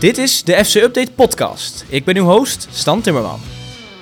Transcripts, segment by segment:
Dit is de FC Update podcast. Ik ben uw host, Stan Timmerman.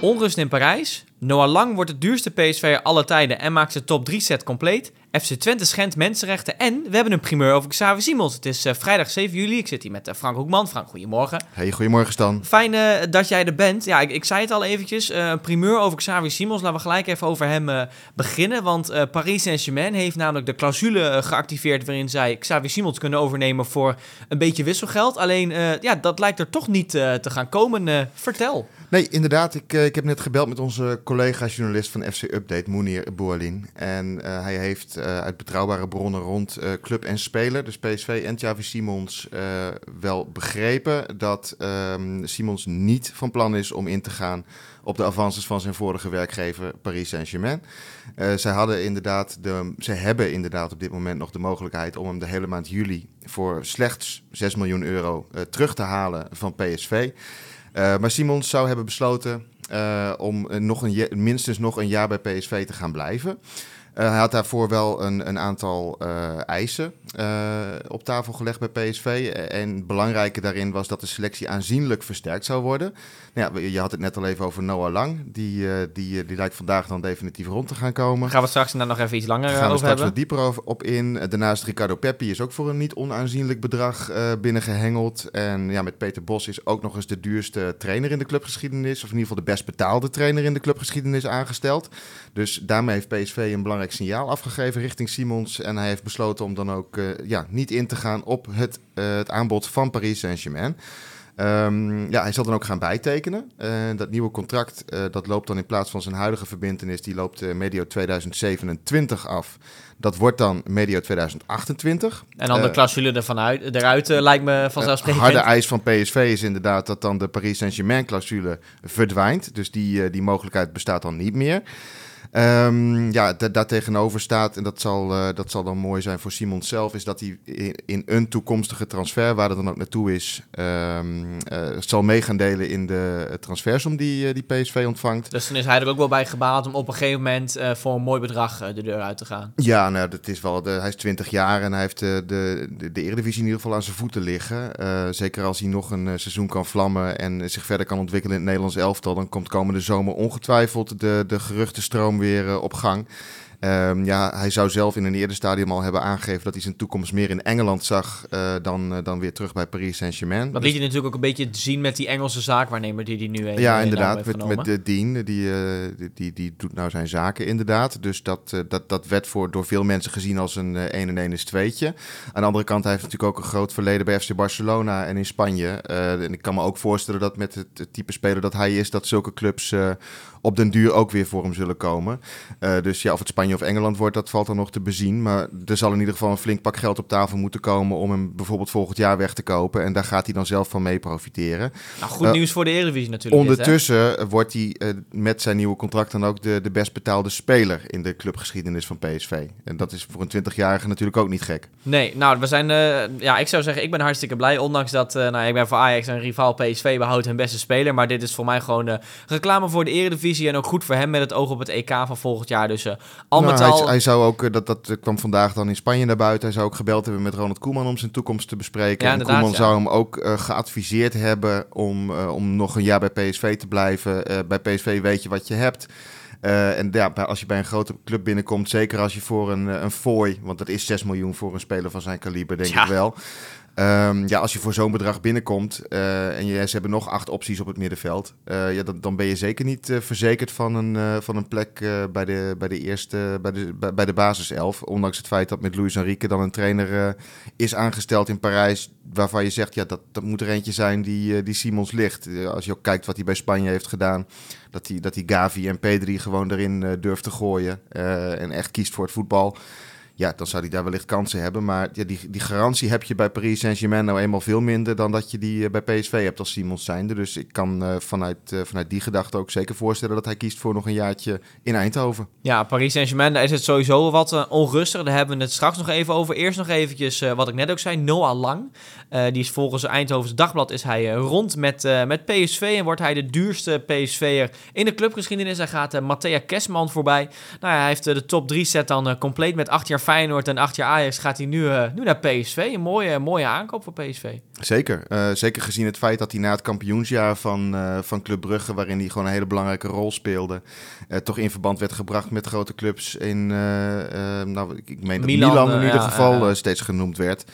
Onrust in Parijs. Noah Lang wordt de duurste PSV'er alle tijden en maakt zijn top 3 set compleet. FC Twente schendt mensenrechten en we hebben een primeur over Xavi Simons. Het is eh, vrijdag 7 juli. Ik zit hier met eh, Frank Hoekman. Frank, goedemorgen. Hey, goedemorgen Stan. Fijn eh, dat jij er bent. Ja, ik, ik zei het al eventjes. een primeur over Xavi Simons. Laten we gelijk even over hem beginnen. Want Paris Saint-Germain heeft namelijk de clausule geactiveerd... waarin zij Xavi Simons kunnen overnemen voor een beetje wisselgeld. Alleen, ja, dat lijkt er toch niet te gaan komen. Vertel. Nee, inderdaad. Ik, ik heb net gebeld met onze collega-journalist van FC Update, Mounir Boerlin. En hij heeft uit betrouwbare bronnen rond eh, club en speler, dus PSV en Xavi Simons, eh, wel begrepen dat ehm, Simons niet van plan is om in te gaan op de avances van zijn vorige werkgever Paris Saint-Germain. Eh zij hadden inderdaad de, ze hebben inderdaad op dit moment nog de mogelijkheid om hem de hele maand juli voor slechts 6 miljoen euro eh, terug te halen van PSV. Maar Simons zou hebben besloten om nog een minstens nog een jaar bij PSV te gaan blijven. Uh, hij had daarvoor wel een, een aantal uh, eisen uh, op tafel gelegd bij PSV. En het belangrijke daarin was dat de selectie aanzienlijk versterkt zou worden. Nou ja, je had het net al even over Noah Lang. Die, die, die lijkt vandaag dan definitief rond te gaan komen. Gaan we straks daar nog even iets langer over hebben. Gaan we straks wat dieper op in. Daarnaast Ricardo Peppi is ook voor een niet onaanzienlijk bedrag binnengehengeld. En ja, met Peter Bos is ook nog eens de duurste trainer in de clubgeschiedenis. Of in ieder geval de best betaalde trainer in de clubgeschiedenis aangesteld. Dus daarmee heeft PSV een belangrijk signaal afgegeven richting Simons. En hij heeft besloten om dan ook uh, ja, niet in te gaan op het, uh, het aanbod van Paris Saint-Germain. Um, ja, hij zal dan ook gaan bijtekenen. Uh, dat nieuwe contract dat loopt dan in plaats van zijn huidige verbindenis, die loopt medio 2027 af. Dat wordt dan medio 2028. En dan de clausule ervan uit, eruit lijkt me vanzelfsprekend. harde eis van PSV is inderdaad dat dan de Paris Saint-Germain clausule verdwijnt. Dus die, die mogelijkheid bestaat dan niet meer. Um, ja, daar tegenover staat, en dat zal, uh, dat zal dan mooi zijn voor Simon zelf, is dat hij in, in een toekomstige transfer, waar dat dan ook naartoe is, um, uh, zal mee gaan delen in de transfersom die, uh, die PSV ontvangt. Dus dan is hij er ook wel bij gebaat om op een gegeven moment voor een mooi bedrag de deur uit te gaan. Ja, nou, dat is wel, de, hij is 20 jaar en hij heeft de, de, Eredivisie in ieder geval aan zijn voeten liggen. Zeker als hij nog een seizoen kan vlammen en zich verder kan ontwikkelen in het Nederlands elftal, dan komt komende zomer ongetwijfeld de, de geruchtenstroom weer uh, op gang. Um, ja, hij zou zelf in een eerder stadium al hebben aangegeven dat hij zijn toekomst meer in Engeland zag uh, dan, uh, dan weer terug bij Paris Saint-Germain. Dat liet hij natuurlijk ook een beetje zien met die Engelse zaakwaarnemer die hij nu heeft. Ja, inderdaad, met, met de Dean, die, die, die, die doet nou zijn zaken inderdaad. Dus dat, dat, dat werd voor, door veel mensen gezien als een 1 en 1 is tweetje. Aan de andere kant, hij heeft natuurlijk ook een groot verleden bij FC Barcelona en in Spanje. en ik kan me ook voorstellen dat met het, het type speler dat hij is, dat zulke clubs op den duur ook weer voor hem zullen komen. Uh, dus ja, of het Spanje of Engeland wordt, dat valt dan nog te bezien. Maar er zal in ieder geval een flink pak geld op tafel moeten komen om hem bijvoorbeeld volgend jaar weg te kopen. En daar gaat hij dan zelf van mee profiteren. Nou, goed uh, nieuws voor de Eredivisie natuurlijk. Ondertussen dit, wordt hij uh, met zijn nieuwe contract dan ook de, de best betaalde speler in de clubgeschiedenis van PSV. En dat is voor een 20-jarige natuurlijk ook niet gek. Nee, nou, we zijn, uh, ja, ik zou zeggen, ik ben hartstikke blij. Ondanks dat, uh, nou, ik ben voor Ajax een rivaal PSV, behoudt hun beste speler. Maar dit is voor mij gewoon uh, reclame voor de Eredivisie. En ook goed voor hem met het oog op het EK van volgend jaar. Dus uh, al nou, met hij, al... hij zou ook, dat, dat kwam vandaag dan in Spanje naar buiten. Hij zou ook gebeld hebben met Ronald Koeman om zijn toekomst te bespreken. Ja, en Koeman ja. zou hem ook uh, geadviseerd hebben om, om nog een jaar bij PSV te blijven. Bij PSV weet je wat je hebt. Uh, en ja, als je bij een grote club binnenkomt, zeker als je voor een, een fooi, want dat is 6 miljoen voor een speler van zijn kaliber, denk Ja. ik wel. Um, ja, als je voor zo'n bedrag binnenkomt uh, en je, ze hebben nog acht opties op het middenveld, uh, ja, dan, ben je zeker niet uh, verzekerd van een, van een plek bij, de, bij de eerste, bij de, bij, bij de basiself. Ondanks het feit dat met Luis Enrique dan een trainer is aangesteld in Parijs, waarvan je zegt, ja, dat, dat moet er eentje zijn die, die Simons ligt. als je ook kijkt wat hij bij Spanje heeft gedaan, dat hij, dat hij Gavi en Pedri gewoon erin durft te gooien en echt kiest voor het voetbal ja, dan zou hij daar wellicht kansen hebben. Maar ja, die, die garantie heb je bij Paris Saint-Germain nou eenmaal veel minder dan dat je die uh, bij PSV hebt als Simons zijnde. Dus ik kan uh, vanuit, uh, vanuit die gedachte ook zeker voorstellen dat hij kiest voor nog een jaartje in Eindhoven. Ja, Paris Saint-Germain, daar is het sowieso wat uh, onrustig. Daar hebben we het straks nog even over. Eerst nog eventjes wat ik net ook zei, Noah Lang. Uh, die is volgens Eindhovens Dagblad is hij uh, rond met, uh, met PSV en wordt hij de duurste PSV'er in de clubgeschiedenis. Hij gaat Matthea Kesman voorbij. Nou ja, hij heeft de top 3 set dan compleet met 8 jaar Feyenoord en acht jaar Ajax gaat hij nu, nu naar PSV. Een mooie, mooie aankoop voor PSV. Zeker. zeker gezien het feit dat hij na het kampioensjaar van, van Club Brugge, waarin hij gewoon een hele belangrijke rol speelde, toch in verband werd gebracht met grote clubs in, nou, ik meen dat Milan, Milan in ieder geval steeds genoemd werd.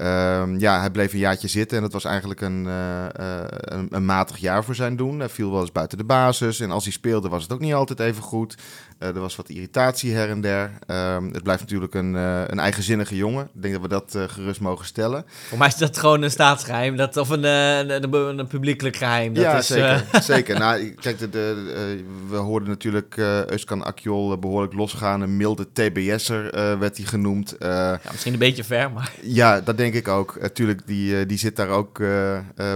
Um, ja, hij bleef een jaartje zitten en dat was eigenlijk een, uh, een, een, matig jaar voor zijn doen. Hij viel wel eens buiten de basis en als hij speelde was het ook niet altijd even goed. Uh, er was wat irritatie her en der. Um, het blijft natuurlijk een, een eigenzinnige jongen. Ik denk dat we dat gerust mogen stellen. Voor mij is dat gewoon een staatsgeheim dat, of een, een, een, publiekelijk geheim. Dat ja, is, zeker. zeker. Nou, kijk, de, de, we hoorden natuurlijk Euskan Akjol behoorlijk losgaan. Een milde TBS'er werd hij genoemd. ja, misschien een beetje ver, maar... Ja, dat denk ik ook. Natuurlijk, die, die zit daar ook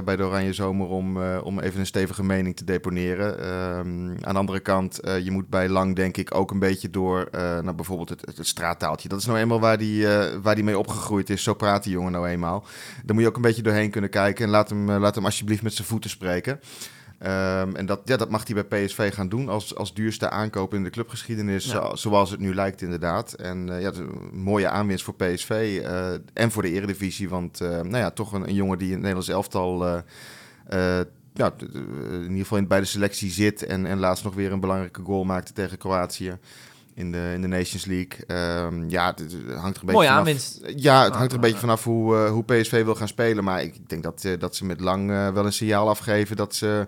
bij de Oranje Zomer om, om even een stevige mening te deponeren. Um, aan de andere kant, je moet bij Lang denk ik ook een beetje door naar bijvoorbeeld het, het, straattaaltje. Dat is nou eenmaal waar die, waar die mee opgegroeid is. Zo praat die jongen nou eenmaal. Daar moet je ook een beetje doorheen kunnen kijken en laat hem, laat hem alsjeblieft met zijn voeten spreken. Um, en dat, ja, dat mag hij bij PSV gaan doen als, als duurste aankoop in de clubgeschiedenis, zoals het nu lijkt inderdaad. En uh, ja, een mooie aanwinst voor PSV uh, eh, en voor de Eredivisie, want uh, nou ja, toch een, een, jongen die in het Nederlands elftal ja, in ieder geval in, bij de selectie zit en, en laatst nog weer een belangrijke goal maakte tegen Kroatië in de, in de Nations League. Um, ja, het, hangt er een beetje vanaf. Ja, het hangt er een beetje vanaf hoe, uh, hoe PSV wil gaan spelen. Maar ik denk dat, uh, dat ze met lang wel een signaal afgeven dat ze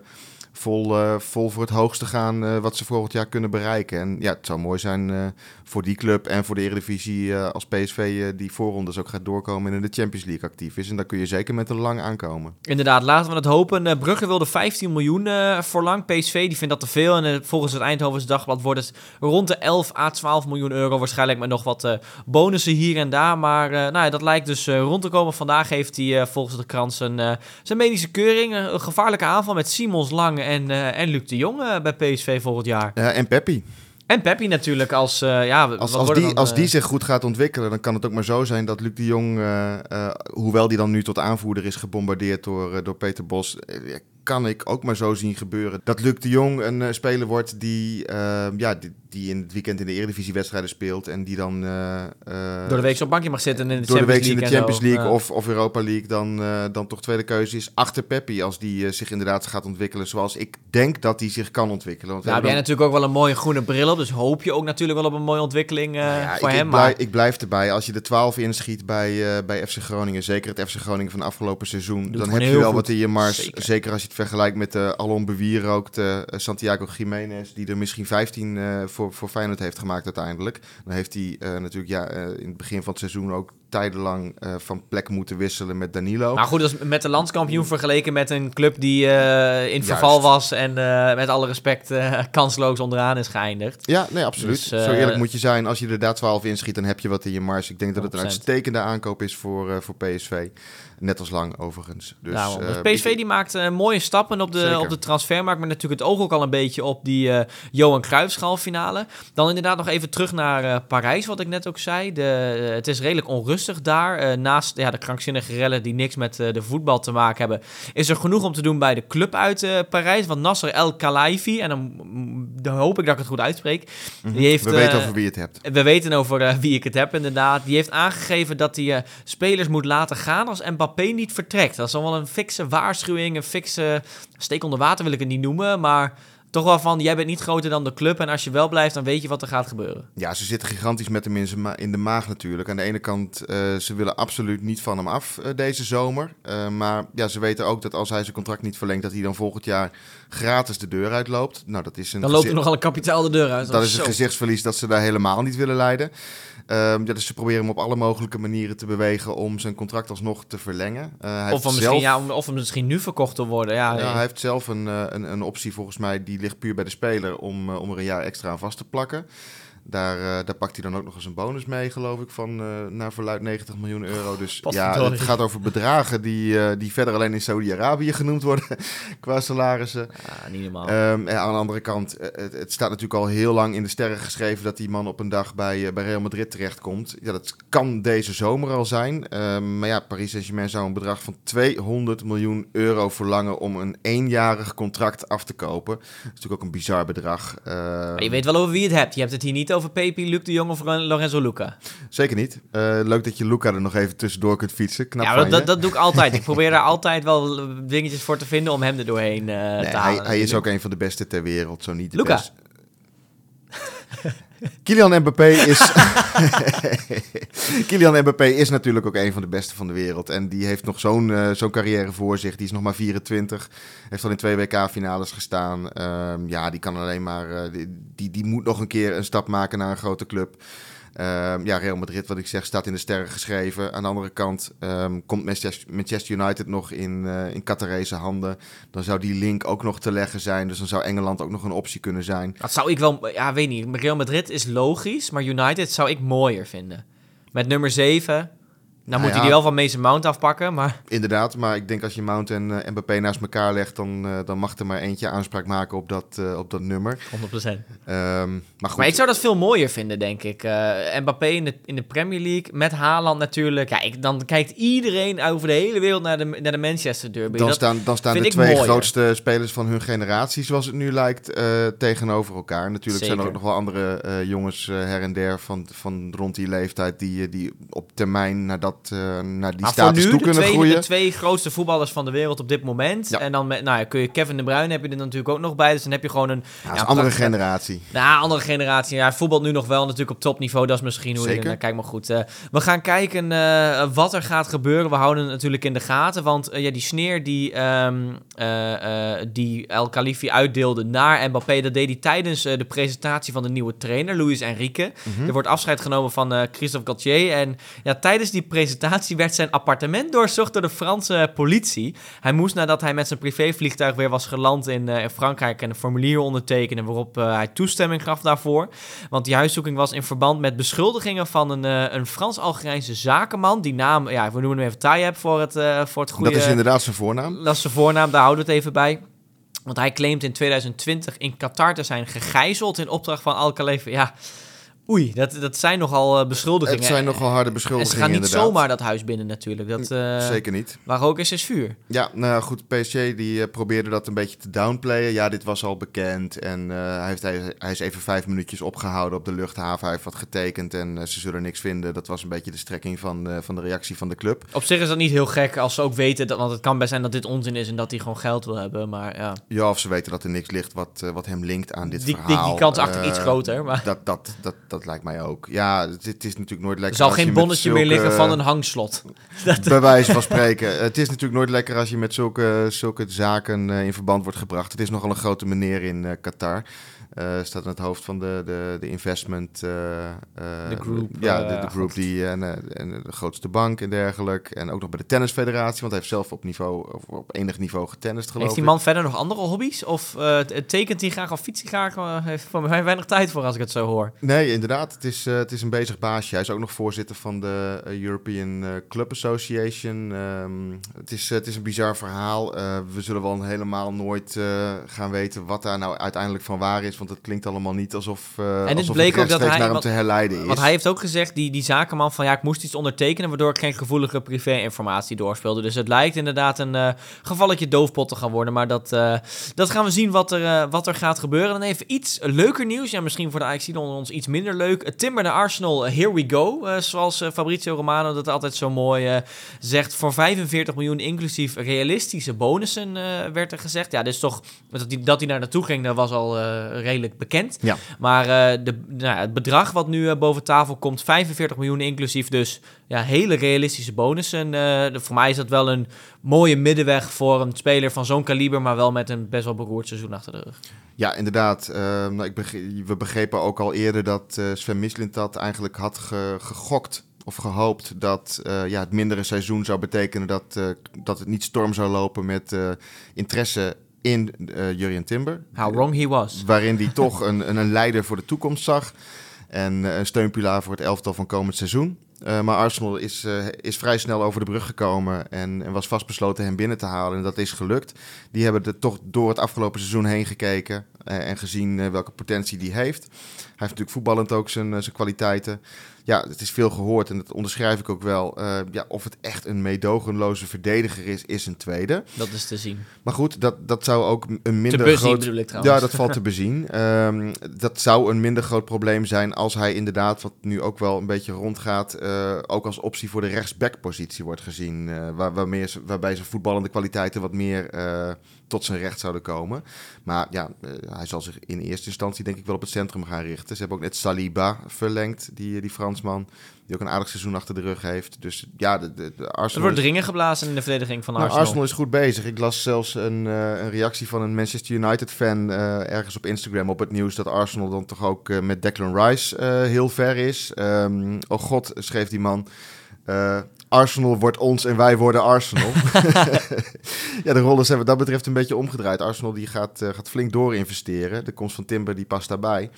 vol, uh, vol voor het hoogste gaan uh, wat ze volgend jaar kunnen bereiken. En ja, het zou mooi zijn uh, voor die club en voor de Eredivisie als PSV die voorrondes ook gaat doorkomen en in de Champions League actief is. En dan kun je zeker met een lang aankomen. Inderdaad, laten we het hopen. Brugge wilde 15 miljoen voor lang. PSV die vindt dat te veel. En volgens het Eindhoven's Dagblad wordt het rond de 11 à 12 miljoen euro. Waarschijnlijk met nog wat bonussen hier en daar. Maar nou ja, dat lijkt dus rond te komen. Vandaag heeft hij volgens de krant zijn, zijn medische keuring. Een gevaarlijke aanval met Simons Lang en, uh, en Luc de Jong uh, bij PSV volgend jaar. Ja, en Peppi. En Peppi natuurlijk als... Uh, ja, als, als, die, dan, als die zich goed gaat ontwikkelen, dan kan het ook maar zo zijn dat Luc de Jong, hoewel die dan nu tot aanvoerder is gebombardeerd door, door Peter Bos, kan ik ook maar zo zien gebeuren. Dat Luc de Jong een speler wordt die, ja, die, die in het weekend in de Eredivisie-wedstrijden speelt en die dan... Uh, door de week zo'n bankje mag zitten in de Champions League. Door de week in de Champions League of, of Europa League dan, dan toch tweede keuze is achter Peppi als die zich inderdaad gaat ontwikkelen zoals ik denk dat hij zich kan ontwikkelen. Want nou, heb jij natuurlijk ook wel een mooie groene bril op, dus hoop je ook natuurlijk wel op een mooie ontwikkeling nou ja, voor ik, hem. Ik blijf, ik blijf erbij. Als je de 12 inschiet bij, bij FC Groningen, zeker het FC Groningen van afgelopen seizoen, dan heb je wel goed. wat in je mars. Zeker. zeker. als je het vergelijkt met de alom bewierookte Santiago Jiménez, die er misschien 15 voor, voor Feyenoord heeft gemaakt uiteindelijk. Dan heeft hij natuurlijk ja, in het begin van het seizoen ook tijdenlang uh, van plek moeten wisselen met Danilo. Maar goed, dat is met de landskampioen vergeleken met een club die in verval was en met alle respect kansloos onderaan is geëindigd. Ja, nee, absoluut. Dus, Zo eerlijk moet je zijn. Als je er daar 12 inschiet, dan heb je wat in je mars. Ik denk dat het een uitstekende aankoop is voor, voor PSV. Net als lang overigens. Dus, nou, dus PSV die maakt mooie stappen op de, op de transfermarkt, maar natuurlijk het oog ook al een beetje op die Johan Cruijffschaal finale. Dan inderdaad nog even terug naar Parijs, wat ik net ook zei. De, het is redelijk onrustig daar. Uh, naast ja, de krankzinnige rellen die niks met de voetbal te maken hebben, is er genoeg om te doen bij de club uit Parijs. Want Nasser El Khelaifi, en dan, dan, hoop ik dat ik het goed uitspreek. Mm -hmm. die heeft, we weten over wie je het hebt. We weten over wie ik het heb, inderdaad. Die heeft aangegeven dat hij spelers moet laten gaan als Mbappé niet vertrekt. Dat is dan wel een fikse waarschuwing, een fikse steek onder water wil ik het niet noemen, maar toch wel van, jij bent niet groter dan de club en als je wel blijft, dan weet je wat er gaat gebeuren. Ja, ze zitten gigantisch met hem in, in de maag natuurlijk. Aan de ene kant, uh, ze willen absoluut niet van hem af uh, deze zomer. Uh, maar ja, ze weten ook dat als hij zijn contract niet verlengt, dat hij dan volgend jaar gratis de deur uitloopt. Nou, dat is een dan loopt er nogal een kapitaal de deur uit. Dat, dat is een gezichtsverlies dat ze daar helemaal niet willen leiden. Um, ja, dus ze proberen hem op alle mogelijke manieren te bewegen om zijn contract alsnog te verlengen. Uh, of, hem misschien, ja, of hem misschien nu verkocht te worden. Ja, ja hij heeft zelf een, een, een optie volgens mij, die ligt puur bij de speler om, om er een jaar extra aan vast te plakken. Daar, uh, daar pakt hij dan ook nog eens een bonus mee, geloof ik, van uh, naar verluid 90 miljoen euro. Dus ja, het gaat over bedragen die, uh, die verder alleen in Saudi-Arabië genoemd worden qua salarissen. Ja, niet normaal. Um, en aan de andere kant, het, het, staat natuurlijk al heel lang in de sterren geschreven dat die man op een dag bij, bij Real Madrid terechtkomt. Ja, dat kan deze zomer al zijn. Um, maar ja, Paris Saint-Germain zou een bedrag van 200 miljoen euro verlangen om een eenjarig contract af te kopen. Dat is natuurlijk ook een bizar bedrag. maar je weet wel over wie het hebt. Je hebt het hier niet over over Pepi, Luc de Jong of Lorenzo Luca? Zeker niet. Uh, leuk dat je Luca er nog even tussendoor kunt fietsen. Knap ja, dat, dat, doe ik altijd. ik probeer daar altijd wel dingetjes voor te vinden om hem er doorheen uh, nee, te halen. Hij, hij, is ook een van de beste ter wereld, zo niet de Luca. Kylian Mbappé is. Kylian Mbappé is natuurlijk ook een van de beste van de wereld. En die heeft nog zo'n uh, zo'n carrière voor zich. Die is nog maar 24. Heeft al in twee WK-finales gestaan. Um, ja, die kan alleen maar. Uh, die, die, die, moet nog een keer een stap maken naar een grote club. Um, ja, Real Madrid, wat ik zeg, staat in de sterren geschreven. Aan de andere kant um, komt Manchester United nog in, uh, in Qatarese handen. Dan zou die link ook nog te leggen zijn. Dus dan zou Engeland ook nog een optie kunnen zijn. Dat zou ik wel, ja, weet niet. Real Madrid is logisch, maar United zou ik mooier vinden. Met nummer 7, nou, moet hij die wel van Mason Mount afpakken, maar... Inderdaad, maar ik denk als je Mount en uh, Mbappé naast elkaar legt... Dan, uh, dan mag er maar eentje aanspraak maken op dat, uh, op dat nummer. 100%. Um, maar, goed. maar ik zou dat veel mooier vinden, denk ik. Mbappé in de, in de Premier League, met Haaland natuurlijk. Ja, ik, dan kijkt iedereen over de hele wereld naar de, naar de Manchester Derby. Dan staan, dan staan de twee grootste spelers van hun generatie, zoals het nu lijkt, tegenover elkaar. Natuurlijk zijn er ook nog wel andere jongens her en der van, van rond die leeftijd... die, die op termijn naar dat uh, naar die maar status toe kunnen twee, groeien. De twee grootste voetballers van de wereld op dit moment. En dan met, nou ja, kun je Kevin de Bruyne heb je er natuurlijk ook nog bij. Dus dan heb je gewoon een... Ja, ja, andere generatie. Nou, andere generatie. Ja, voetbal nu nog wel natuurlijk op topniveau. Dat is misschien hoe Zeker. je... kijk maar goed. Uh, we gaan kijken uh, wat er gaat gebeuren. We houden het natuurlijk in de gaten. Want ja, die sneer die, um, die El Khalifi uitdeelde naar Mbappé... dat deed hij tijdens de presentatie van de nieuwe trainer, Luis Enrique. Mm -hmm. Er wordt afscheid genomen van Christophe Galtier. En ja, tijdens die presentatie presentatie werd zijn appartement doorzocht door de Franse politie. Hij moest nadat hij met zijn privévliegtuig weer was geland in, uh, in Frankrijk een formulier ondertekenen waarop uh, hij toestemming gaf daarvoor. Want die huiszoeking was in verband met beschuldigingen van een, uh, een Frans-Algerijnse zakenman. Die naam, ja, we noemen hem even Tayeb voor het, voor het goede... Dat is inderdaad zijn voornaam. Dat is zijn voornaam, daar houden we het even bij. Want hij claimt in 2020 in Qatar te zijn gegijzeld in opdracht van Al-Khalifa. Ja, Oei, dat, dat zijn nogal uh, beschuldigingen. Het zijn nogal harde beschuldigingen. En ze gaan niet zomaar dat huis binnen natuurlijk. Dat, uh, Zeker niet. Waar ook is, is vuur. Ja, nou goed, PSG die uh, probeerde dat een beetje te downplayen. Ja, dit was al bekend. En hij, heeft, hij, hij, is even vijf minuutjes opgehouden op de luchthaven. Hij heeft wat getekend en ze zullen niks vinden. Dat was een beetje de strekking van, van de reactie van de club. Op zich is dat niet heel gek als ze ook weten, dat, want het kan best zijn dat dit onzin is en dat hij gewoon geld wil hebben. Maar ja. Ja, of ze weten dat er niks ligt wat, wat hem linkt aan dit die, verhaal. Die, die kans achter iets groter. Maar... Dat, dat, dat, dat dat lijkt mij ook. Ja, het, het, is natuurlijk nooit lekker. Er zal geen bonnetje meer liggen van een hangslot. Bij wijze van spreken. het is natuurlijk nooit lekker als je met zulke, zulke zaken uh, in verband wordt gebracht. Het is nogal een grote meneer in uh, Qatar. Uh, staat aan het hoofd van de, de, de investment. Uh, de group. Ja, de, de group die. En, en de grootste bank en dergelijke. En ook nog bij de tennisfederatie. Want hij heeft zelf op, niveau, of op enig niveau getennist, geloof Heeft die man verder nog andere hobby's? Of tekent hij graag of fietst hij graag? heeft van mij weinig tijd voor als ik het zo hoor. Nee, inderdaad. Het is, het is een bezig baasje. Hij is ook nog voorzitter van de European Club Association. Um, het, is, het is een bizar verhaal. we zullen wel helemaal nooit gaan weten wat daar nou uiteindelijk van waar is. Want het klinkt allemaal niet alsof, uh, en het bleek ook dat hij, naar hem te herleiden is. Want hij heeft ook gezegd, die, die zakenman, van ja, ik moest iets ondertekenen... waardoor ik geen gevoelige privé-informatie doorspeelde. Dus het lijkt inderdaad een uh, gevalletje doofpot te gaan worden. Maar dat, uh, dat gaan we zien wat er, wat er gaat gebeuren. Dan even iets leuker nieuws. Ja, misschien voor de Ajax onder ons iets minder leuk. Timber naar Arsenal, here we go. zoals Fabrizio Romano dat altijd zo mooi zegt. Voor 45 miljoen inclusief realistische bonussen werd er gezegd. Ja, dus toch dat hij, dat hij naar naartoe ging, dat was al redelijk bekend. Ja. Maar uh, de, nou, het bedrag wat nu uh, boven tafel komt, 45 miljoen inclusief dus ja, hele realistische bonussen. Uh, de, voor mij is dat wel een mooie middenweg voor een speler van zo'n kaliber, maar wel met een best wel beroerd seizoen achter de rug. Ja, inderdaad. nou, ik begreep, we begrepen ook al eerder dat Sven Mislint dat eigenlijk had ge, gegokt of gehoopt dat uh, ja, het mindere seizoen zou betekenen dat, uh, dat het niet storm zou lopen met uh, interesse in uh, Jurien Timber. How wrong he was. Waarin hij toch een, een, een, leider voor de toekomst zag. En uh, een steunpilaar voor het elftal van komend seizoen. Uh, maar Arsenal is, is vrij snel over de brug gekomen en, en, was vastbesloten hem binnen te halen. En dat is gelukt. Die hebben er toch door het afgelopen seizoen heen gekeken en gezien welke potentie die heeft. heeft natuurlijk voetballend ook zijn, zijn kwaliteiten ja, het is veel gehoord en dat onderschrijf ik ook wel. Uh, ja, of het echt een meedogenloze verdediger is, is een tweede. Dat is te zien. Maar goed, dat, dat zou ook een minder te bezien, groot... bedoel ik. Ja, dat valt te bezien. Um, dat zou een minder groot probleem zijn als hij inderdaad, wat nu ook wel een beetje rondgaat, uh, ook als optie voor de rechtsbackpositie wordt gezien. Uh, waar, waarmee, waarbij zijn voetballende kwaliteiten wat meer tot zijn recht zouden komen. Maar ja, hij zal zich in eerste instantie denk ik wel op het centrum gaan richten. Ze hebben ook net Saliba verlengd, die, die Fransman, die ook een aardig seizoen achter de rug heeft. Dus ja, de, de, de Arsenal... Er wordt dringen geblazen in de verdediging van nou, Arsenal. Arsenal is goed bezig. Ik las zelfs een, uh, een reactie van een Manchester United-fan uh, ergens op Instagram op het nieuws dat Arsenal dan toch ook uh, met Declan Rice heel ver is. Um, oh god, schreef die man. Arsenal wordt ons en wij worden Arsenal. ja, de rollen zijn wat dat betreft een beetje omgedraaid. Arsenal die gaat, gaat flink doorinvesteren. De komst van Timber die past daarbij.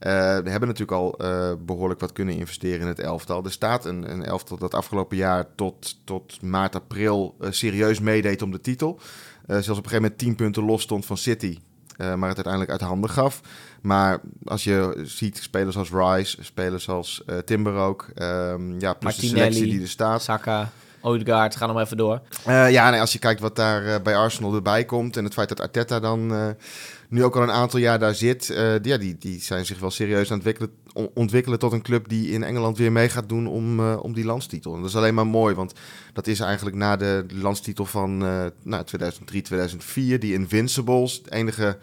Uh, we hebben natuurlijk al uh, behoorlijk wat kunnen investeren in het elftal. Er staat een, een elftal dat afgelopen jaar tot, tot maart, april serieus meedeed om de titel. zelfs op een gegeven moment 10 punten los stond van City. Maar het uiteindelijk uit handen gaf. Maar als je ziet spelers als Rice, spelers als Timber ook, um, ja, plus de selectie die er staat. Saka, Odegaard, ga nog even door. Uh, ja, nee, als je kijkt wat daar bij Arsenal erbij komt en het feit dat Arteta dan nu ook al een aantal jaar daar zit, die, ja, die, die zijn zich wel serieus aan het ontwikkelen, ontwikkelen tot een club die in Engeland weer mee gaat doen om, om die landstitel. En dat is alleen maar mooi, want dat is eigenlijk na de landstitel van nou, 2003, 2004, die Invincibles, het enige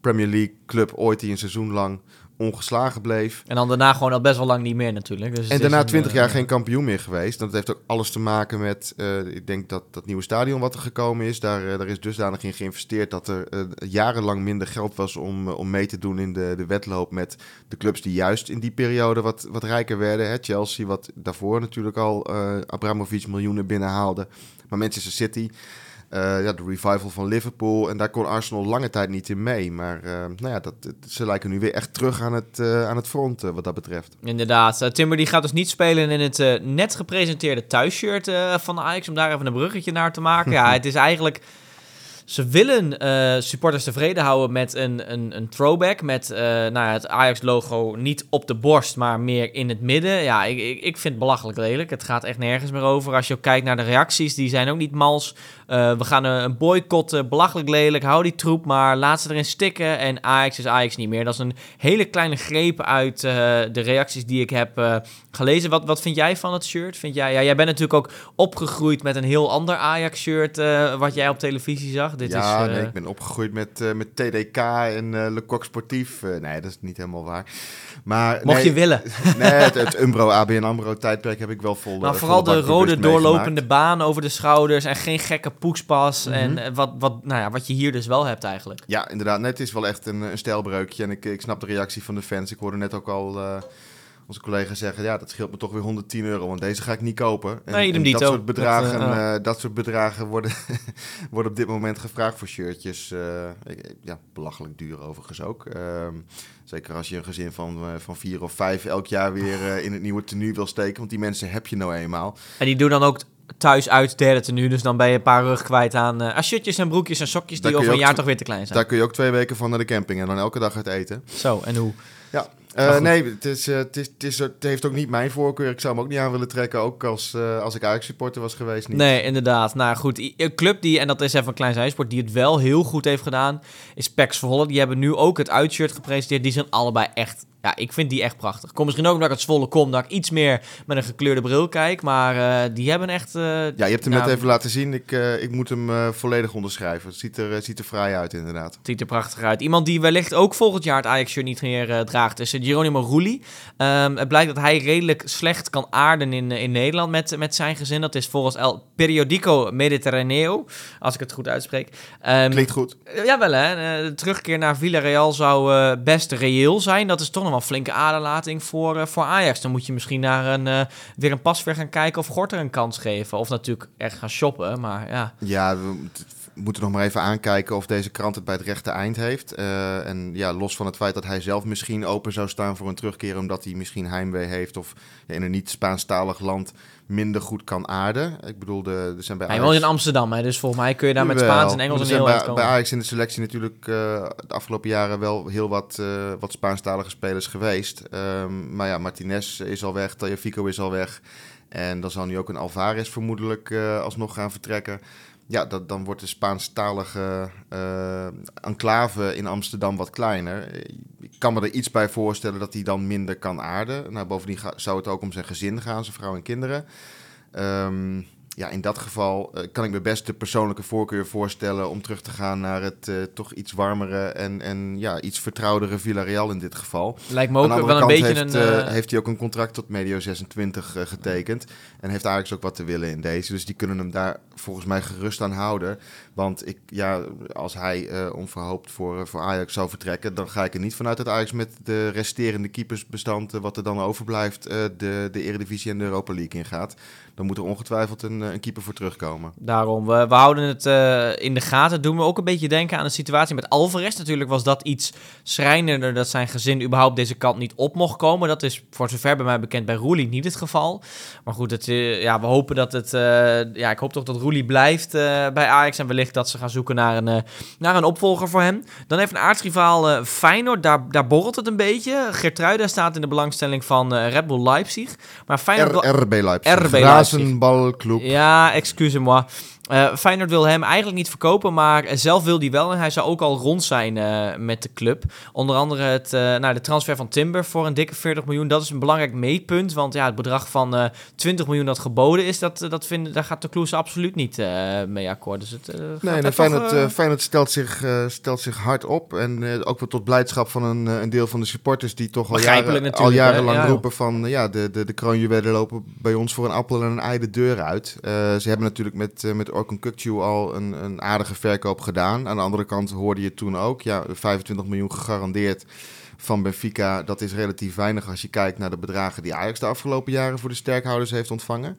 Premier League club ooit die een seizoen lang ongeslagen bleef. En dan daarna gewoon al best wel lang niet meer natuurlijk. Dus en daarna twintig jaar uh, geen kampioen meer geweest. Dat heeft ook alles te maken met, uh, ik denk dat dat nieuwe stadion wat er gekomen is, daar, uh, daar is dusdanig in geïnvesteerd dat er jarenlang minder geld was om, om mee te doen in de, de wedloop met de clubs die juist in die periode wat, wat rijker werden. Hè? Chelsea, wat daarvoor natuurlijk al Abramovic miljoenen binnenhaalde. Maar Manchester City... Uh, ja, de revival van Liverpool. En daar kon Arsenal lange tijd niet in mee. Maar uh, nou ja, dat, ze lijken nu weer echt terug aan het, uh, aan het front wat dat betreft. Inderdaad. Timber die gaat dus niet spelen in het net gepresenteerde thuisshirt van Ajax. Om daar even een bruggetje naar te maken. ja, het is eigenlijk... Ze willen uh, supporters tevreden houden met een, een, een throwback. Met uh, nou het Ajax-logo niet op de borst, maar meer in het midden. Ja, ik, ik, ik vind het belachelijk lelijk. Het gaat echt nergens meer over. Als je ook kijkt naar de reacties, die zijn ook niet mals. Uh, we gaan een boycotten, belachelijk lelijk. Hou die troep maar, laat ze erin stikken. En Ajax is Ajax niet meer. Dat is een hele kleine greep uit de reacties die ik heb gelezen. Wat, wat vind jij van het shirt? Vind jij, ja, jij bent natuurlijk ook opgegroeid met een heel ander Ajax-shirt... wat jij op televisie zag. Dit ja, is, nee, ik ben opgegroeid met, uh, met TDK en uh, Le Coq Sportief. nee, dat is niet helemaal waar. Maar, Mocht nee, je willen. Nee, het, het Umbro, ABN AMRO tijdperk heb ik wel vol Maar vooral de rode doorlopende baan over de schouders en geen gekke poekspas. Mhm. En wat, wat, nou ja, wat je hier dus wel hebt eigenlijk. Ja, inderdaad. Nee, het is wel echt een, een stijlbreukje. En ik, ik snap de reactie van de fans. Ik hoorde net ook al onze collega's zeggen, ja, dat scheelt me toch weer 110 euro, want deze ga ik niet kopen. En, nee, en dat, soort bedragen, dat, uh, uh, dat soort bedragen worden, worden op dit moment gevraagd voor shirtjes. Uh, ja, belachelijk duur overigens ook. Ehm, zeker als je een gezin van, van vier of vijf elk jaar weer in het nieuwe tenue wil steken, want die mensen heb je nou eenmaal. En die doen dan ook thuis uit derde tenue, dus dan ben je een paar rug kwijt aan uh, shirtjes en broekjes en sokjes die over een jaar toch weer te klein zijn. Daar kun je ook twee weken van naar de camping en dan elke dag uit eten. Zo, en hoe? Ja, uh, nee, het, is, uh, het, is, het, is, het heeft ook niet mijn voorkeur. Ik zou hem ook niet aan willen trekken, ook als, uh, als ik Ajax-supporter was geweest. Niet. Nee, inderdaad. Nou goed, een club die, en dat is even een klein zijsport, die het wel heel goed heeft gedaan, is Pax Zwolle. Die hebben nu ook het uitshirt gepresenteerd. Die zijn allebei echt ja, ik vind die echt prachtig. Kom misschien ook omdat ik het Zwolle kom, dat ik iets meer met een gekleurde bril kijk. Maar uh, die hebben echt... Ja, je hebt hem nou, net even laten zien. Ik, ik moet hem volledig onderschrijven. Het ziet er, ziet er fraai uit, inderdaad. Het ziet er prachtig uit. Iemand die wellicht ook volgend jaar het Ajax-shirt niet meer draagt, is Geronimo Rulli. Um, het blijkt dat hij redelijk slecht kan aarden in, in Nederland met, met zijn gezin. Dat is volgens El Periodico Mediterraneo, als ik het goed uitspreek. Um, Klinkt goed. jawel, hè. De terugkeer naar Villarreal zou best reëel zijn. Dat is toch nog wel flinke aderlating voor, uh, voor Ajax. Dan moet je misschien naar een, uh, weer een pasveer gaan kijken of Gorter een kans geven. Of natuurlijk echt gaan shoppen, maar ja. Ja, we moeten nog maar even aankijken of deze krant het bij het rechte eind heeft. Uh, en ja, los van het feit dat hij zelf misschien open zou staan voor een terugkeer omdat hij misschien heimwee heeft of ja, in een niet Spaanstalig land minder goed kan aarden. Ik bedoel, de, er zijn bij Hij woont in Amsterdam, hè, dus volgens mij kun je daar met. Spaans en Engels zijn heel bij, komen. bij Ajax in de selectie natuurlijk eh, de afgelopen jaren wel heel wat, eh, wat Spaanstalige spelers geweest. Ehm, maar ja, Martinez is al weg, Tagliafico is al weg. En dan zal nu ook een Alvarez vermoedelijk eh, alsnog gaan vertrekken. Ja, dat, dan wordt de Spaanstalige eh enclave in Amsterdam wat kleiner. Ik kan me er iets bij voorstellen dat hij dan minder kan aarden. Nou, bovendien zou het ook om zijn gezin gaan, zijn vrouw en kinderen. Ehm, ja, in dat geval eh, kan ik me best de persoonlijke voorkeur voorstellen om terug te gaan naar het eh, toch iets warmere en, en ja, iets vertrouwdere Villarreal in dit geval. Lijkt me ook wel een kant beetje heeft, een... eh, heeft hij ook een contract tot medio 26 eh, getekend. En heeft Ajax ook wat te willen in deze. Dus die kunnen hem daar volgens mij gerust aan houden. Want ik, ja, als hij onverhoopt voor, voor Ajax zou vertrekken... dan ga ik er niet vanuit dat Ajax met de resterende keepersbestand... wat er dan overblijft, de, de Eredivisie en de Europa League ingaat. Dan moet er ongetwijfeld een, eh, een keeper voor terugkomen. Daarom, we, we houden het eh, in de gaten. Doen we ook een beetje denken aan de situatie met Alvarez. Natuurlijk was dat iets schrijnender dat zijn gezin überhaupt deze kant niet op mocht komen. Dat is voor zover bij mij bekend bij Roelie niet het geval. Maar goed, het, eh, ja, we hopen dat het... eh, ja, ik hoop toch dat Roelie blijft eh, bij Ajax. En wellicht dat ze gaan zoeken naar een, naar een opvolger voor hem. Dan even een aardsrivaal Feyenoord. Daar, daar borrelt het een beetje. Geertruida staat in de belangstelling van eh, Red Bull Leipzig. Maar Feyenoord... RB Leipzig. RB Leipzig. Razenbalclub. ja, excuse-moi. Eh Feyenoord wil hem eigenlijk niet verkopen, maar zelf wil hij wel. En hij zou ook al rond zijn eh, met de club. Onder andere het, eh, nou, de transfer van Timber voor een dikke 40 miljoen. Dat is een belangrijk meetpunt. Want ja, het bedrag van eh 20 miljoen dat geboden is, dat, dat vinden, daar gaat de Kloes absoluut niet mee akkoord. Dus het, Nee, Feyenoord, Feyenoord stelt, zich, stelt zich hard op. En ook wel tot blijdschap van een, een deel van de supporters... die toch al, jaren, al jarenlang Ja, roepen van... ja, de, de, de kroonjuwelen lopen bij ons voor een appel en een ei de deur uit. Ze hebben natuurlijk met, eh, met Orkun Kukcu al een, een aardige verkoop gedaan. Aan de andere kant hoorde je toen ook... ja, 25 miljoen gegarandeerd van Benfica. Dat is relatief weinig als je kijkt naar de bedragen... die Ajax de afgelopen jaren voor de sterkhouders heeft ontvangen.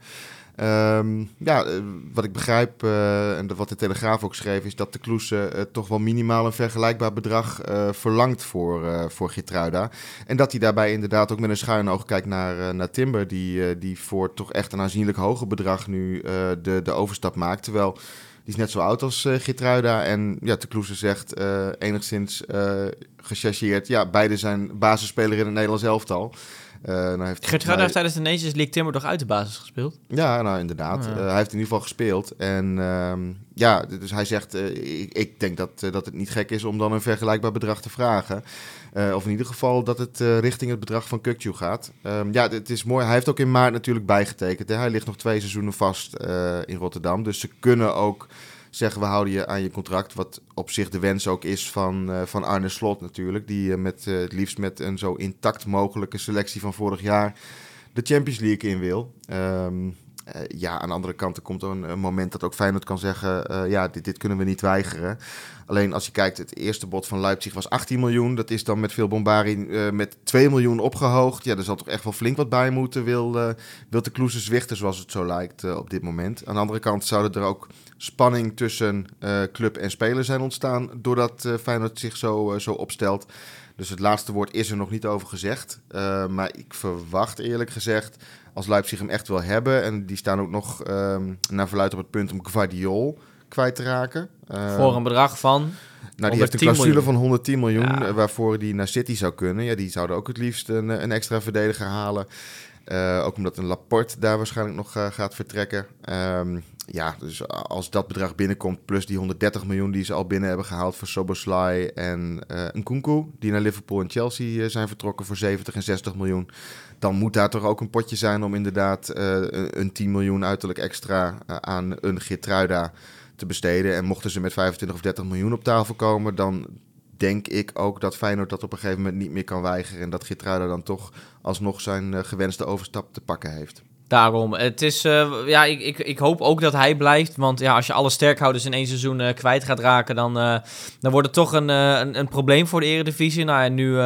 Ehm, ja, eh, wat ik begrijp eh, en wat de Telegraaf ook schreef, is dat de Kloese eh, toch wel minimaal een vergelijkbaar bedrag verlangt voor, voor Gitruida. En dat hij daarbij inderdaad ook met een schuin oog kijkt naar, naar Timber, die, die voor toch echt een aanzienlijk hoger bedrag nu de, de overstap maakt. Terwijl die is net zo oud als Gitruida. En ja, de Kloese zegt enigszins eh gechargeerd, ja, beide zijn basisspeler in het Nederlands elftal. Eh, nou heeft Geert Ruida heeft tijdens de Nations League Timber toch uit de basis gespeeld? ja, nou inderdaad. Ja. Eh, hij heeft in ieder geval gespeeld. En ehm, ja, dus hij zegt, eh, ik, ik denk dat, dat het niet gek is om dan een vergelijkbaar bedrag te vragen. Of in ieder geval dat het richting het bedrag van Kukju gaat. Ehm, ja, het is mooi. Hij heeft ook in maart natuurlijk bijgetekend. Hè. Hij ligt nog twee seizoenen vast in Rotterdam. Dus ze kunnen ook zeggen, we houden je aan je contract. Wat op zich de wens ook is van, eh, van Arne Slot natuurlijk. Die eh, met, eh, het liefst met een zo intact mogelijke selectie van vorig jaar de Champions League in wil. Ehm, eh, ja, aan de andere kant er komt een, een moment dat ook Feyenoord kan zeggen... eh, ja, dit, dit kunnen we niet weigeren. Alleen als je kijkt, het eerste bod van Leipzig was 18 miljoen. Dat is dan met veel bombardie eh, met 2 miljoen opgehoogd. Ja, er zal toch echt wel flink wat bij moeten. Wil, eh, wil de Kloeze zwichten, zoals het zo lijkt eh, op dit moment. Aan de andere kant zouden er ook spanning tussen eh, club en speler zijn ontstaan... doordat eh, Feyenoord zich zo, eh, zo opstelt. Dus het laatste woord is er nog niet over gezegd. Eh, maar ik verwacht eerlijk gezegd, als Leipzig hem echt wil hebben... en die staan ook nog ehm, naar verluid op het punt om Guardiol kwijt te raken. Eh, Voor een bedrag van... nou, die heeft 110 een clausule miljoen. van 110 miljoen, Ja. waarvoor die naar City zou kunnen. Ja, die zouden ook het liefst een, een extra verdediger halen. Eh, ook omdat een Laporte daar waarschijnlijk nog eh, gaat vertrekken. Ehm, ja, dus als dat bedrag binnenkomt, plus die 130 miljoen die ze al binnen hebben gehaald voor Soboslai en eh een Kunku, die naar Liverpool en Chelsea zijn vertrokken voor 70 en 60 miljoen, dan moet daar toch ook een potje zijn om inderdaad eh, een- een 10 miljoen uiterlijk extra eh, aan een Gitruida te besteden. En mochten ze met 25 of 30 miljoen op tafel komen, dan denk ik ook dat Feyenoord dat op een gegeven moment niet meer kan weigeren. En dat Gitruida dan toch alsnog zijn eh, gewenste overstap te pakken heeft. Daarom. Het is, eh, ja, ik, ik, ik hoop ook dat hij blijft. Want ja, als je alle sterkhouders in één seizoen eh, kwijt gaat raken, dan, eh, dan wordt het toch een, een, een probleem voor de Eredivisie. Nou, en nu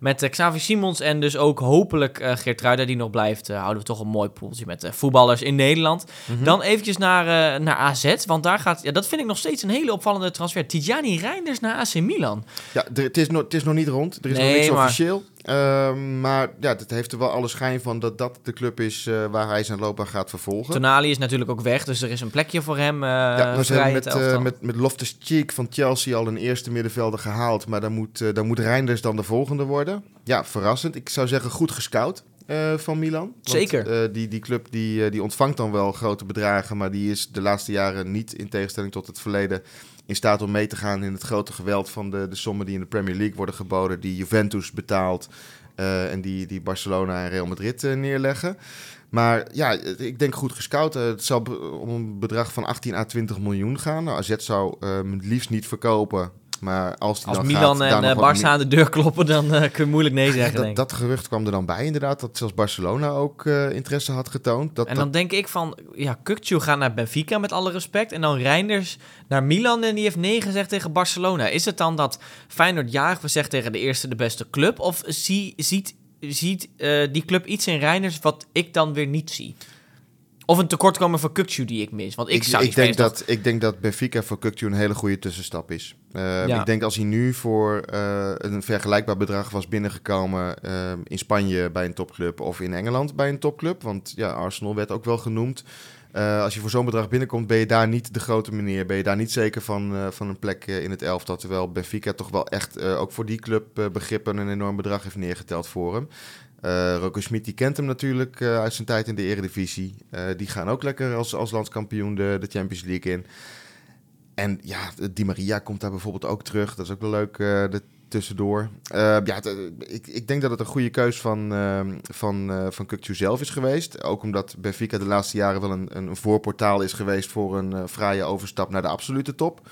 met Xavi Simons en dus ook hopelijk Geert Ruida die nog blijft, houden we toch een mooi poeltje met voetballers in Nederland. Dan eventjes naar, naar AZ, want daar gaat, ja, dat vind ik nog steeds een hele opvallende transfer. Tijani Reinders naar AC Milan. Ja, er- het, is nog, het is nog niet rond. Er is Nee, nog niks maar- officieel. Ehm, maar ja, het heeft er wel alle schijn van dat dat de club is eh, waar hij zijn loopbaan gaat vervolgen. Tonali is natuurlijk ook weg, dus er is een plekje voor hem uh, ja, nou zijn het met, eh, elftal. met, met Loftus-Cheek van Chelsea al een eerste middenvelder gehaald. Maar dan moet, eh, dan moet Reinders dan de volgende worden. Ja, verrassend. Ik zou zeggen goed gescout eh, van Milan. Want, Zeker. eh, die, die club die, eh, die ontvangt dan wel grote bedragen. Maar die is de laatste jaren niet, in tegenstelling tot het verleden... in staat om mee te gaan in het grote geweld van de, de sommen die in de Premier League worden geboden. Die Juventus betaalt eh, en die, die Barcelona en Real Madrid eh, neerleggen. Maar ja, ik denk goed gescout. Eh, het zal om een bedrag van 18 à 20 miljoen gaan. Nou, AZ zou het liefst niet verkopen. Maar als die Als dan Milan gaat, en eh, Barça aan de deur kloppen, dan eh, kun je moeilijk nee zeggen, dat, denk ik. dat gerucht kwam er dan bij inderdaad. Dat zelfs Barcelona ook eh, interesse had getoond. Dat, En dat- dan denk ik van, ja, Kukcu gaat naar Benfica met alle respect. En dan Reinders naar Milan en die heeft nee gezegd tegen Barcelona. Is het dan dat Feyenoord jarig zegt tegen de eerste de beste club? Of zie, ziet, ziet die club iets in Reinders wat ik dan weer niet zie? Of een tekortkomen voor Kukcu die ik mis? Want ik, ik, zou ik, denk dat, ik denk dat Benfica voor Kukcu een hele goede tussenstap is. Eh, Ja. Ik denk als hij nu voor eh, een vergelijkbaar bedrag was binnengekomen eh, in Spanje bij een topclub of in Engeland bij een topclub. Want ja, Arsenal werd ook wel genoemd. Eh, als je voor zo'n bedrag binnenkomt, ben je daar niet de grote meneer. Ben je daar niet zeker van, eh, van een plek in het elftal. Terwijl Benfica toch wel echt ook voor die club begrippen een enorm bedrag heeft neergeteld voor hem. Eh Rocco Schmid die kent hem natuurlijk eh, uit zijn tijd in de Eredivisie. Eh, die gaan ook lekker als, als landskampioen de, de Champions League in. En ja, Di Maria komt daar bijvoorbeeld ook terug. Dat is ook wel leuk er tussendoor. Ja, ik, ik denk dat het een goede keus van, uh, van, uh, van Kukcu zelf is geweest. Ook omdat Benfica de laatste jaren wel een, een voorportaal is geweest voor een uh, fraaie overstap naar de absolute top.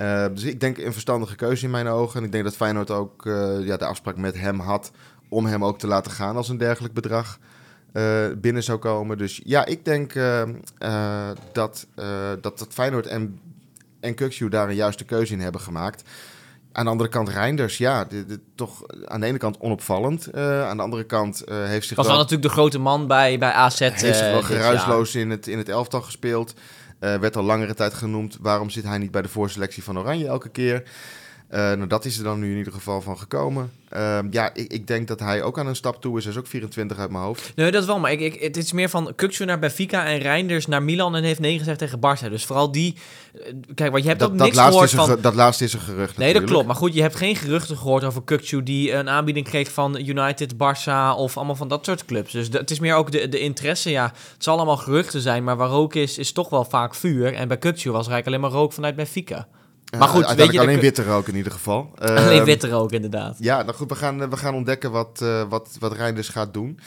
Uh, dus ik denk een verstandige keuze in mijn ogen. En ik denk dat Feyenoord ook uh, ja, de afspraak met hem had om hem ook te laten gaan als een dergelijk bedrag uh, binnen zou komen. Dus ja, ik denk uh, uh, dat, dat, dat Feyenoord en, en Kukcu daar een juiste keuze in hebben gemaakt. Aan de andere kant Reinders, ja, toch aan de ene kant onopvallend. Aan de andere kant heeft zich was wel natuurlijk de grote man bij, bij AZ. Heeft zich wel geruisloos in het, in het elftal gespeeld. Werd al langere tijd genoemd. Waarom zit hij niet bij de voorselectie van Oranje elke keer? Uh, nou, dat is er dan nu in ieder geval van gekomen. Uh, ja, ik, ik, denk dat hij ook aan een stap toe is. Hij is ook 24 uit mijn hoofd. Nee, dat wel. Maar ik, ik, het is meer van Kukcu naar Benfica en Reinders naar Milan en heeft nee gezegd tegen Barça. Dus vooral die... eh, Kijk, want je hebt dat, ook dat niks gehoord van... Dat laatste is een gerucht Nee, dat klopt. Maar goed, je hebt geen geruchten gehoord over Kukcu die een aanbieding kreeg van United, Barça of allemaal van dat soort clubs. Dus de, het is meer ook de, de interesse. Ja, het zal allemaal geruchten zijn, maar waar rook is, is toch wel vaak vuur. En bij Kukcu was er eigenlijk alleen maar rook vanuit Benfica. Maar goed, uh, weet je, alleen witte rook in ieder geval. alleen Uh, witte rook, inderdaad. Ja, nou goed, we gaan, we gaan ontdekken wat, uh, wat, wat Reinders gaat doen.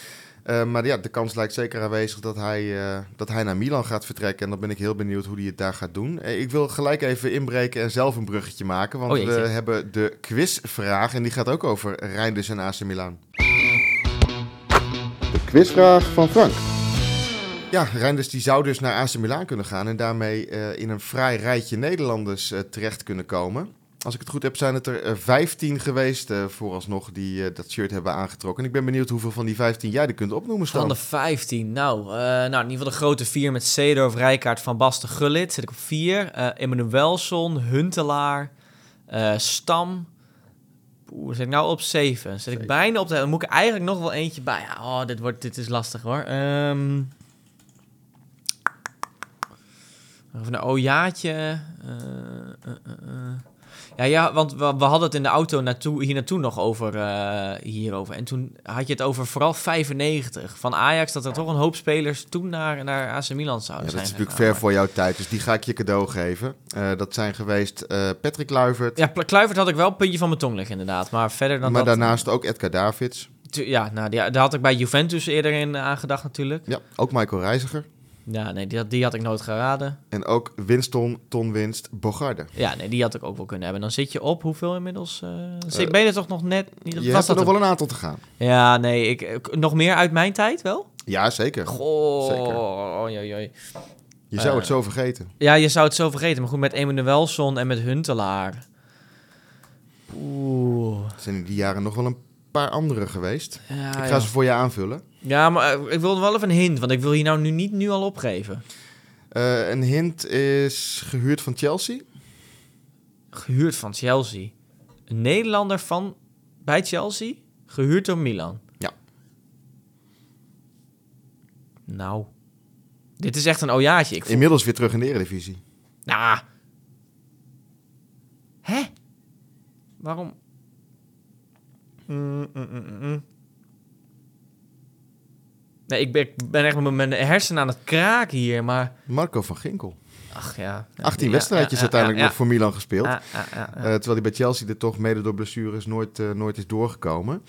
Uh, maar ja, de kans lijkt zeker aanwezig dat hij, uh, dat hij naar Milan gaat vertrekken. En dan ben ik heel benieuwd hoe hij het daar gaat doen. Uh, ik wil gelijk even inbreken en zelf een bruggetje maken. Want oh, we hebben de quizvraag en die gaat ook over Reinders en AC Milan. De quizvraag van Frank. Ja, Reinders die zou dus naar AC Milan kunnen gaan en daarmee uh, in een fraai rijtje Nederlanders uh, terecht kunnen komen. Als ik het goed heb, zijn het er uh, 15 geweest uh, vooralsnog die dat shirt hebben aangetrokken. En ik ben benieuwd hoeveel van die 15 jij er kunt opnoemen, Stan. Van de 15, nou, nou, in ieder geval de grote vier met Seedorf, Rijkaard, Van Basten, Gullit. Zit ik op vier. Emmanuelson, Huntelaar, Stam. Oeh, zit ik nou op 7. Zit ik bijna op de... Dan moet ik eigenlijk nog wel eentje bij. Ja, oh, dit, wordt, dit is lastig hoor. Um, Of een ojaatje. Uh, uh, uh, ja, ja, want we, we, hadden het in de auto naartoe, hier naartoe nog over, uh, hierover. En toen had je het over vooral 95 van Ajax, dat er toch een hoop spelers toen naar, naar AC Milan zouden ja, zijn. Dat is natuurlijk ver voor jouw tijd, dus die ga ik je cadeau geven. Uh, dat zijn geweest uh, Patrick Kluivert. Ja, Kluivert had ik wel een puntje van mijn tong liggen inderdaad, maar verder dan Maar dat, daarnaast ook Edgar Davids. Ja, nou, die, daar had ik bij Juventus eerder in aangedacht natuurlijk. Ja, ook Michael Reiziger. Ja, nee, die had, die had ik nooit geraden. En ook Winston, Ton Winst, Bogarde. Ja, nee, die had ik ook wel kunnen hebben. Dan zit je op hoeveel inmiddels? Uh, uh, ben je er toch nog net? Niet, je hebt er nog wel een aantal te gaan. Ja, nee, ik, nog meer uit mijn tijd wel? Ja, zeker. Goh, zeker. Oi, oi. Je zou uh, het zo vergeten. Ja, je zou het zo vergeten. Maar goed, met Emanuelson en met Huntelaar. Oeh. Zijn in die jaren nog wel een paar andere geweest. Ja, ik ga ja. ze voor je aanvullen. Ja, maar ik wil wel even een hint, want ik wil hier nou nu niet nu al opgeven. Uh, een hint is gehuurd van Chelsea. Gehuurd van Chelsea. Een Nederlander van bij Chelsea? Gehuurd door Milan. Ja. Nou, dit is echt een ojaatje. Ik voel... Inmiddels weer terug in de Eredivisie. Nou. Hè? Waarom? Mm, mm, mm. Nee, ik ben, ik ben echt met mijn hersenen aan het kraken hier, maar... Marco van Ginkel. Ach ja. 18 Ja, wedstrijdjes ja, uiteindelijk ja, nog voor Milan gespeeld. Eh, terwijl hij bij Chelsea er toch mede door blessures nooit, eh, nooit is doorgekomen.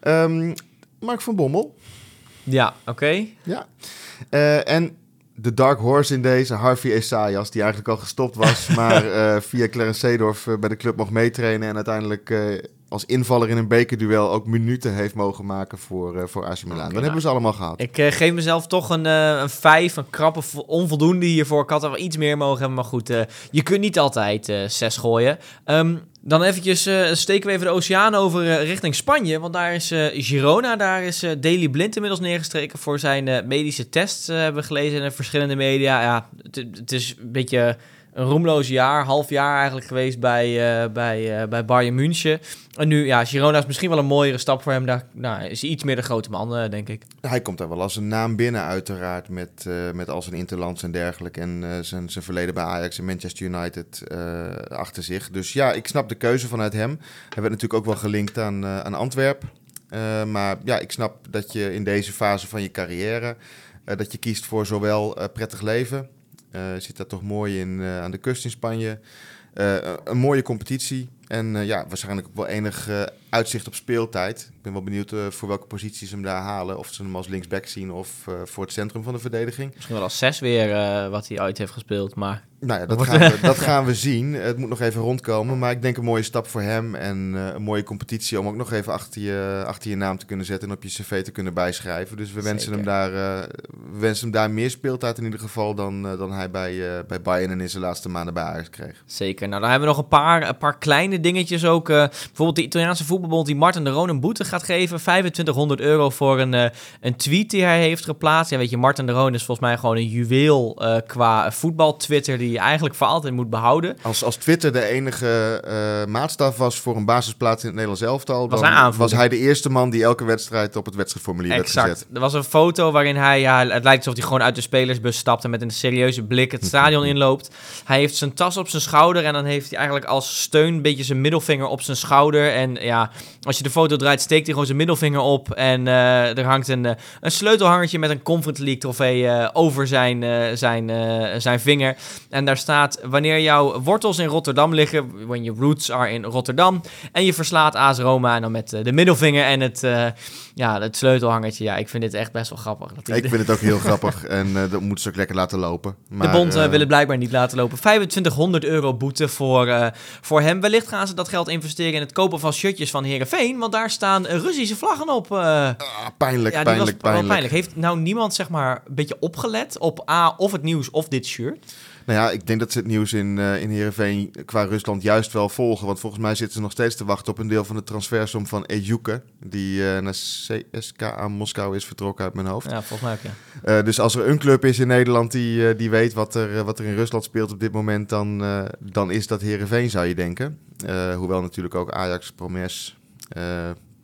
Ehm, Mark van Bommel. Ja, oké. Ja. Eh, en de dark horse in deze, Harvey Esaias, die eigenlijk al gestopt was, maar via Clarence Seedorf bij de club mocht meetrainen en uiteindelijk als invaller in een bekerduel ook minuten heeft mogen maken voor, eh, voor AC Milan. Nou, hebben ze allemaal gehad. Ik eh, geef mezelf toch een, eh een vijf, een krappe vo- onvoldoende hiervoor. Ik had er wel iets meer mogen hebben, maar goed. je kunt niet altijd zes gooien. Ehm, dan eventjes steken we even de oceaan over richting Spanje. Want daar is Girona, daar is Daley Blind inmiddels neergestreken voor zijn medische tests. eh, hebben we gelezen in de verschillende media. Ja, het, het is een beetje een roemloos jaar, half jaar eigenlijk geweest bij, eh, bij, eh, bij Bayern München. En nu, ja, Girona is misschien wel een mooiere stap voor hem. Daar nou, is hij iets meer de grote man, eh, denk ik. Hij komt daar wel als een naam binnen, uiteraard, met, met al zijn interlands en dergelijke. En zijn, zijn verleden bij Ajax en Manchester United achter zich. Dus ja, ik snap de keuze vanuit hem. Hij werd natuurlijk ook wel gelinkt aan, aan Antwerpen. Maar ja, ik snap dat je in deze fase van je carrière, dat je kiest voor zowel prettig leven. Eh, zit daar toch mooi in eh, aan de kust in Spanje. Eh, een mooie competitie. En eh, ja, waarschijnlijk ook wel enig eh, uitzicht op speeltijd. Ik ben wel benieuwd eh, voor welke posities ze hem daar halen. Of ze hem als linksback zien of voor het centrum van de verdediging. Misschien wel als zes weer wat hij uit heeft gespeeld. Maar Nou ja, dat gaan, we, dat gaan we zien. Het moet nog even rondkomen. Maar ik denk een mooie stap voor hem. En een mooie competitie om ook nog even achter je, achter je naam te kunnen zetten. En op je cv te kunnen bijschrijven. Dus we wensen, Zeker. hem daar, we wensen hem daar meer speeltijd in ieder geval dan, dan hij bij, bij Bayern en in zijn laatste maanden bij Ajax kreeg. zeker. Nou, dan hebben we nog een paar, een paar kleine dingetjes ook. eh, bijvoorbeeld de Italiaanse voetbalbond die Martin de Roon een boete gaat geven. 2500 euro voor een, eh, een tweet die hij heeft geplaatst. Ja, weet je, Martin de Roon is volgens mij gewoon een juweel eh, qua voetbal-Twitter... die je eigenlijk voor altijd moet behouden. Als, als Twitter de enige maatstaf was voor een basisplaats in het Nederlands elftal, Was dan hij was hij de eerste man die elke wedstrijd op het wedstrijdformulier werd Exact. gezet. Er was een foto waarin hij, ja, het lijkt alsof hij gewoon uit de spelersbus stapt en met een serieuze blik het stadion inloopt. Hij heeft zijn tas op zijn schouder en dan heeft hij eigenlijk als steun een beetje zijn middelvinger op zijn schouder. En ja, als je de foto draait, steekt hij gewoon zijn middelvinger op en eh, er hangt een, eh, een sleutelhangertje met een Conference League trofee eh, over zijn, zijn, zijn vinger. En daar staat, wanneer jouw wortels in Rotterdam liggen, when your roots are in Rotterdam, en je verslaat AS Roma en dan met de middelvinger en het, ja, het sleutelhangertje. Ja, ik vind dit echt best wel grappig. Dat Ik vind het ook heel grappig en eh, dat moeten ze ook lekker laten lopen. de Maar, bond eh, eh, wil het blijkbaar niet laten lopen. 2500 euro boete voor, voor hem. Wellicht gaan ze dat geld investeren in het kopen van shirtjes van Herenveen, want daar staan Russische vlaggen op. ah, pijnlijk, ja, pijnlijk, was pijnlijk. pijnlijk. Heeft nou niemand zeg maar een beetje opgelet op A of het nieuws of dit shirt? Nou ja, ik denk dat ze het nieuws in, eh in Heerenveen qua Rusland juist wel volgen. Want volgens mij zitten ze nog steeds te wachten op een deel van de transfersom van Ejuke. Die eh, naar CSKA Moskou is vertrokken uit mijn hoofd. Ja, volgens mij ook ja. Eh, dus als er een club is in Nederland die, die weet wat er, wat er in Rusland speelt op dit moment, dan, dan is dat Heerenveen, zou je denken. Hoewel natuurlijk ook Ajax, Promes,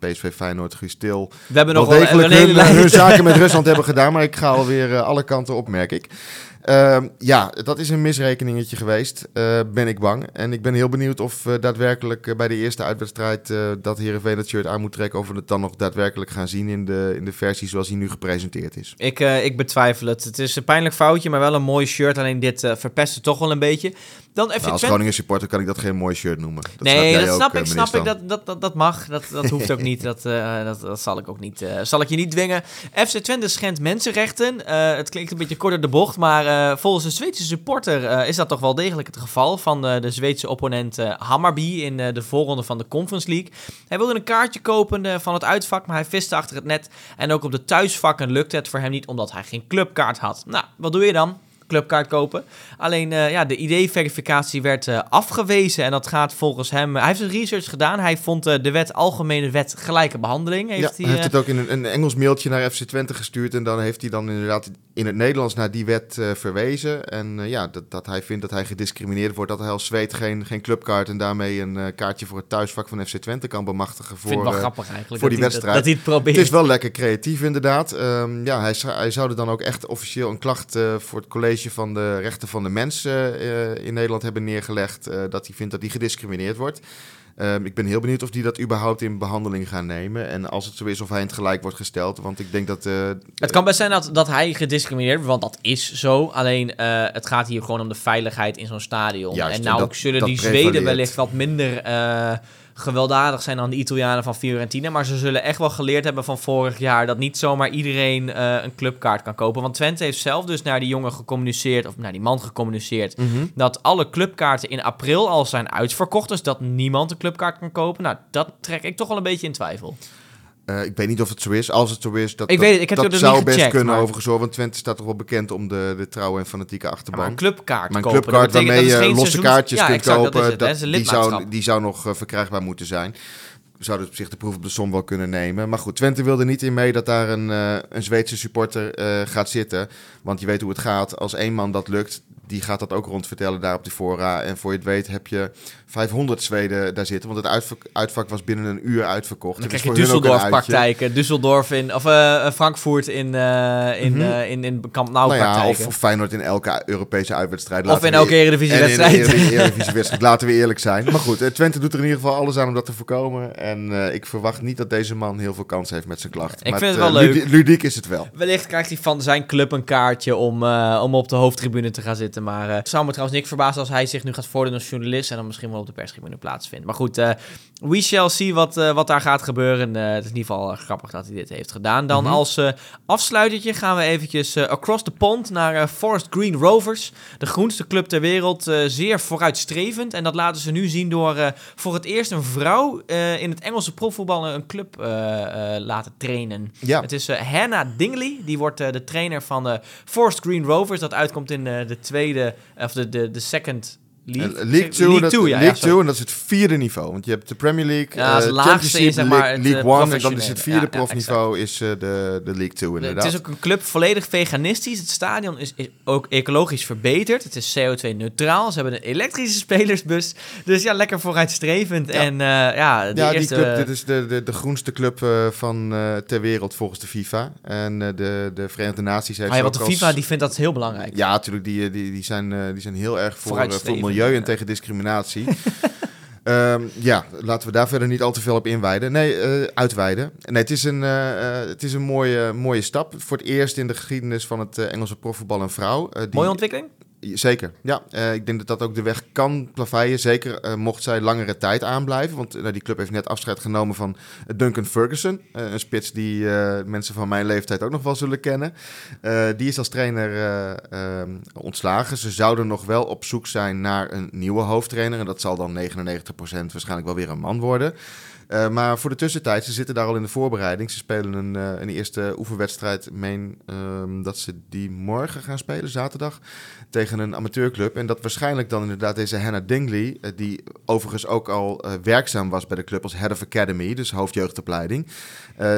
PSV Feyenoord, Guus Til We hebben nog wel een degelijk hele hun, hun zaken met Rusland hebben gedaan. Maar ik ga alweer uh, alle kanten op, merk ik. Uh, ja, dat is een misrekeningetje geweest, uh, ben ik bang. En ik ben heel benieuwd of uh, daadwerkelijk uh, bij de eerste uitwedstrijd dat Heerenveen het shirt aan moet trekken... of we het dan nog daadwerkelijk gaan zien in de, in de versie zoals hij nu gepresenteerd is. Ik, ik betwijfel het. Het is een pijnlijk foutje, maar wel een mooi shirt. Alleen dit verpest het toch wel een beetje. Dan even nou, als Groningen supporter kan ik dat geen mooi shirt noemen. Dat nee, snap dat ook, snap ik, uh, snap ik. Dat, dat, dat, dat mag. Dat, dat hoeft ook niet. Dat, uh, dat, dat zal ik ook niet. Uh, zal ik je niet dwingen. FC Twente schendt mensenrechten. Uh, het klinkt een beetje kort door de bocht, maar volgens een Zweedse supporter is dat toch wel degelijk het geval van de Zweedse opponent Hammarby in de voorronde van de Conference League. Hij wilde een kaartje kopen van het uitvak, maar hij viste achter het net. En ook op de thuisvakken lukte het voor hem niet, omdat hij geen clubkaart had. Nou, wat doe je dan? Clubkaart kopen. Alleen uh, ja, de ID-verificatie werd uh, afgewezen en dat gaat volgens hem... hij heeft een research gedaan. Hij vond uh, de wet algemene wet gelijke behandeling. Heeft ja, hij, heeft het ook in een, een, Engels mailtje naar FC Twente gestuurd en dan heeft hij dan inderdaad in het Nederlands naar die wet verwezen. En ja, dat, dat hij vindt dat hij gediscrimineerd wordt, dat hij als Zweed geen, geen clubkaart en daarmee een kaartje voor het thuisvak van FC Twente kan bemachtigen voor, Vind wel grappig eigenlijk, voor die wedstrijd. Dat, hij het probeert. Het is wel lekker creatief inderdaad. Um, ja, hij, hij zou er dan ook echt officieel een klacht voor het college van de rechten van de mensen uh, in Nederland hebben neergelegd. Uh, dat hij vindt dat hij gediscrimineerd wordt. Um, ik ben heel benieuwd of die dat überhaupt in behandeling gaan nemen. En als het zo is, of hij in het gelijk wordt gesteld. Want ik denk dat. Uh, het kan best zijn dat, dat hij gediscrimineerd wordt, want dat is zo. Alleen het gaat hier gewoon om de veiligheid in zo'n stadion. Juist, en nou dat, zullen die Zweden wellicht wat minder gewelddadig zijn dan de Italianen van Fiorentina. Maar ze zullen echt wel geleerd hebben van vorig jaar dat niet zomaar iedereen uh, een clubkaart kan kopen. Want Twente heeft zelf dus naar die jongen gecommuniceerd, of naar die man gecommuniceerd, mm -hmm. dat alle clubkaarten in april al zijn uitverkocht. Dus dat niemand een clubkaart kan kopen. Nou, dat trek ik toch wel een beetje in twijfel. Uh, ik weet niet of het zo is. Als het zo is, dat, ik weet het, ik heb dat, het dat zou niet best gecheckt, kunnen maar... overigens. hoor, Want Twente staat toch wel bekend om de, de trouwe en fanatieke Ja, achterban. maar een clubkaart Maar een kopen, clubkaart waarmee je losse seizoens- kaartjes ja, kunt exact, kopen, Dat het, dat die, zou, die zou nog eh, verkrijgbaar moeten zijn. Zouden op zich de proef op de som wel kunnen nemen. Maar goed, Twente wilde niet in mee dat daar een, eh, een Zweedse supporter eh, gaat zitten. Want je weet hoe het gaat. Als één man dat lukt, die gaat dat ook rondvertellen daar op de fora. En voor je het weet heb je 500 Zweden daar zitten. Want het uitvak, uitvak was binnen een uur uitverkocht. Dan Het krijg je. Düsseldorf-praktijken. Düsseldorf in, of eh, Frankfurt in, eh, in, in, in Camp Nou ja, Nou-praktijken. of, of Feyenoord in elke Europese uitwedstrijd. Of in elke eer- Eredivisie-wedstrijd. Eredivisie-wedstrijd, laten we eerlijk zijn. Maar goed, Twente doet er in ieder geval alles aan om dat te voorkomen. En ik verwacht niet dat deze man heel veel kans heeft met zijn klacht. Ik Maar vind het wel leuk. ludi- Ludiek is het wel. Wellicht krijgt hij van zijn club een kaartje om, om op de hoofdtribune te gaan zitten. Maar het zou me trouwens niks verbazen als hij zich nu gaat voordoen als journalist en dan misschien wel op de perstribune plaatsvindt. Maar goed, eh, we shall see wat, eh, wat daar gaat gebeuren. Eh, het is in ieder geval grappig dat hij dit heeft gedaan. Dan Mhm. als afsluitertje gaan we eventjes across the pond naar Forest Green Rovers. De groenste club ter wereld. zeer vooruitstrevend. En dat laten ze nu zien door voor het eerst een vrouw in het Engelse profvoetbal een club laten trainen. Ja, Het is Hannah Dingley, die wordt de trainer van de Forest Green Rovers. Dat uitkomt in de tweede, of de, de, de second league. Eh, League 2, League dat, Two, ja, League ja, sorry. Two, en dat is het vierde niveau. Want je hebt de Premier League, Ja, eh, laagste is, zeg maar, League, eh, One. En dan is het vierde profniveau is eh, de, de League 2 inderdaad. Het is ook een club volledig veganistisch. Het stadion is, is ook ecologisch verbeterd. Het is CO2-neutraal. Ze hebben een elektrische spelersbus. Dus ja, lekker vooruitstrevend. Ja. En eh, ja, de ja, eerste... die club, dit is de, de, de groenste club van ter wereld volgens de FIFA. En de, de Verenigde Naties heeft Ah, ja, want de als- FIFA die vindt dat heel belangrijk. Ja, natuurlijk, die, die, die, zijn, die zijn heel erg voor, voor Vooruitstrevend, milieu en tegen discriminatie. Ehm, ja, laten we daar verder niet al te veel op inwijden. Nee, eh, uitweiden. Nee, het is een, eh, eh, het is een mooie, mooie stap. Voor het eerst in de geschiedenis van het Engelse profvoetbal een vrouw. die- Mooie ontwikkeling. Zeker, ja. Eh, ik denk dat dat ook de weg kan plaveien. Zeker eh, mocht zij langere tijd aanblijven. Want eh, die club heeft net afscheid genomen van Duncan Ferguson. Een spits die mensen van mijn leeftijd ook nog wel zullen kennen. Die is als trainer ontslagen. Ze zouden nog wel op zoek zijn naar een nieuwe hoofdtrainer. En dat zal dan 99% waarschijnlijk wel weer een man worden. Eh, maar voor de tussentijd, ze zitten daar al in de voorbereiding. Ze spelen een, eh, een eerste oefenwedstrijd. Meen ehm, dat ze die morgen gaan spelen, zaterdag, tegen een amateurclub. En dat waarschijnlijk dan inderdaad deze Hannah Dingley, eh, die overigens ook al werkzaam was bij de club als Head of Academy, dus hoofdjeugdopleiding.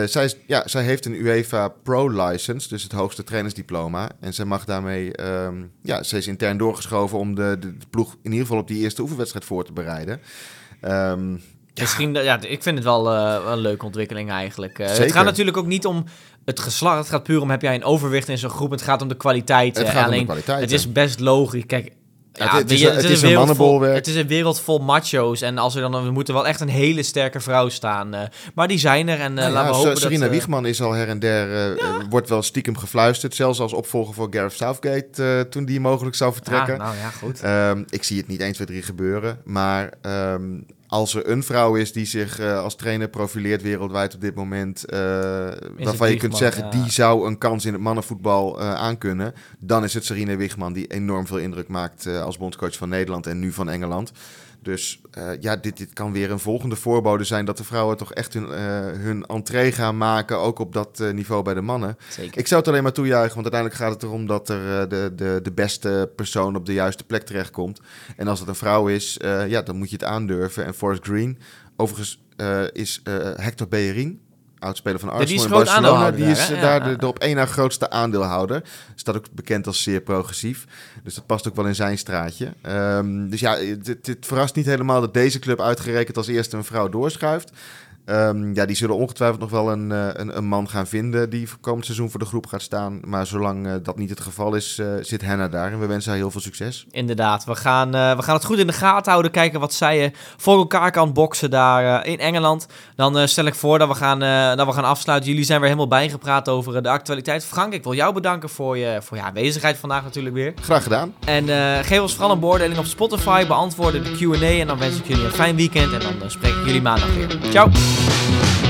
Zij, ja, zij heeft een UEFA Pro-license, dus het hoogste trainersdiploma. En zij mag daarmee, ehm, ja, ze is intern doorgeschoven om de, de, ploeg in ieder geval op die eerste oefenwedstrijd voor te bereiden. Misschien, ja, ik vind het wel, eh, wel een leuke ontwikkeling eigenlijk. Eh, het gaat natuurlijk ook niet om het geslacht. Het gaat puur om, heb jij een overwicht in zo'n groep? Het gaat om de kwaliteit. het eh, gaat om de alleen, kwaliteit. het is best logisch. Kijk, Ja, ja, het- is je, een- het is een wereld vol- mannenbolwerk. Het is een wereld vol macho's. En als er dan, er moet er wel echt een hele sterke vrouw staan. maar die zijn er. En Nou laten we hopen Serena dat... eh, Wiegman is al her en der, wordt wel stiekem gefluisterd. Zelfs als opvolger voor Gareth Southgate toen die mogelijk zou vertrekken. nou ja, goed. Ehm, ik zie het niet 1, 2, 3 gebeuren. Maar ehm, als er een vrouw is die zich eh, als trainer profileert wereldwijd op dit moment, eh, waarvan je kunt zeggen ja. die zou een kans in het mannenvoetbal eh, aankunnen, dan is het Serena Wiegman die enorm veel indruk maakt als bondscoach van Nederland en nu van Engeland. Dus eh, ja, dit, dit kan weer een volgende voorbode zijn dat de vrouwen toch echt hun, eh, hun entree gaan maken, ook op dat eh, niveau bij de mannen. Zeker. Ik zou het alleen maar toejuichen, want uiteindelijk gaat het erom dat er de, de, de beste persoon op de juiste plek terechtkomt. En als het een vrouw is, ja, dan moet je het aandurven. En Forrest Green, overigens is Hector Bellerin, oudspeler van die Arsenal is in Barcelona, aandeelhouder die is Ja, daar ja. de, de op één na grootste aandeelhouder. Staat ook bekend als zeer progressief. Dus dat past ook wel in zijn straatje. Ehm, dus ja, het- het verrast niet helemaal dat deze club uitgerekend als eerste een vrouw doorschuift. Ehm, ja, die zullen ongetwijfeld nog wel een, eh, een, een man gaan vinden die voor komend seizoen voor de groep gaat staan. Maar zolang eh, dat niet het geval is, eh, zit Henna daar. En we wensen haar heel veel succes. Inderdaad, we gaan, we gaan het goed in de gaten houden. Kijken wat zij voor elkaar kan boksen daar in Engeland. Dan stel ik voor dat we, gaan, dat we gaan afsluiten. Jullie zijn weer helemaal bijgepraat over de actualiteit. Frank, ik wil jou bedanken voor je, voor je aanwezigheid vandaag natuurlijk weer. Graag gedaan. En geef ons vooral een beoordeling op Spotify. Beantwoorden de Q&A. En dan wens ik jullie een fijn weekend. En dan spreek ik jullie maandag weer. Ciao! Thank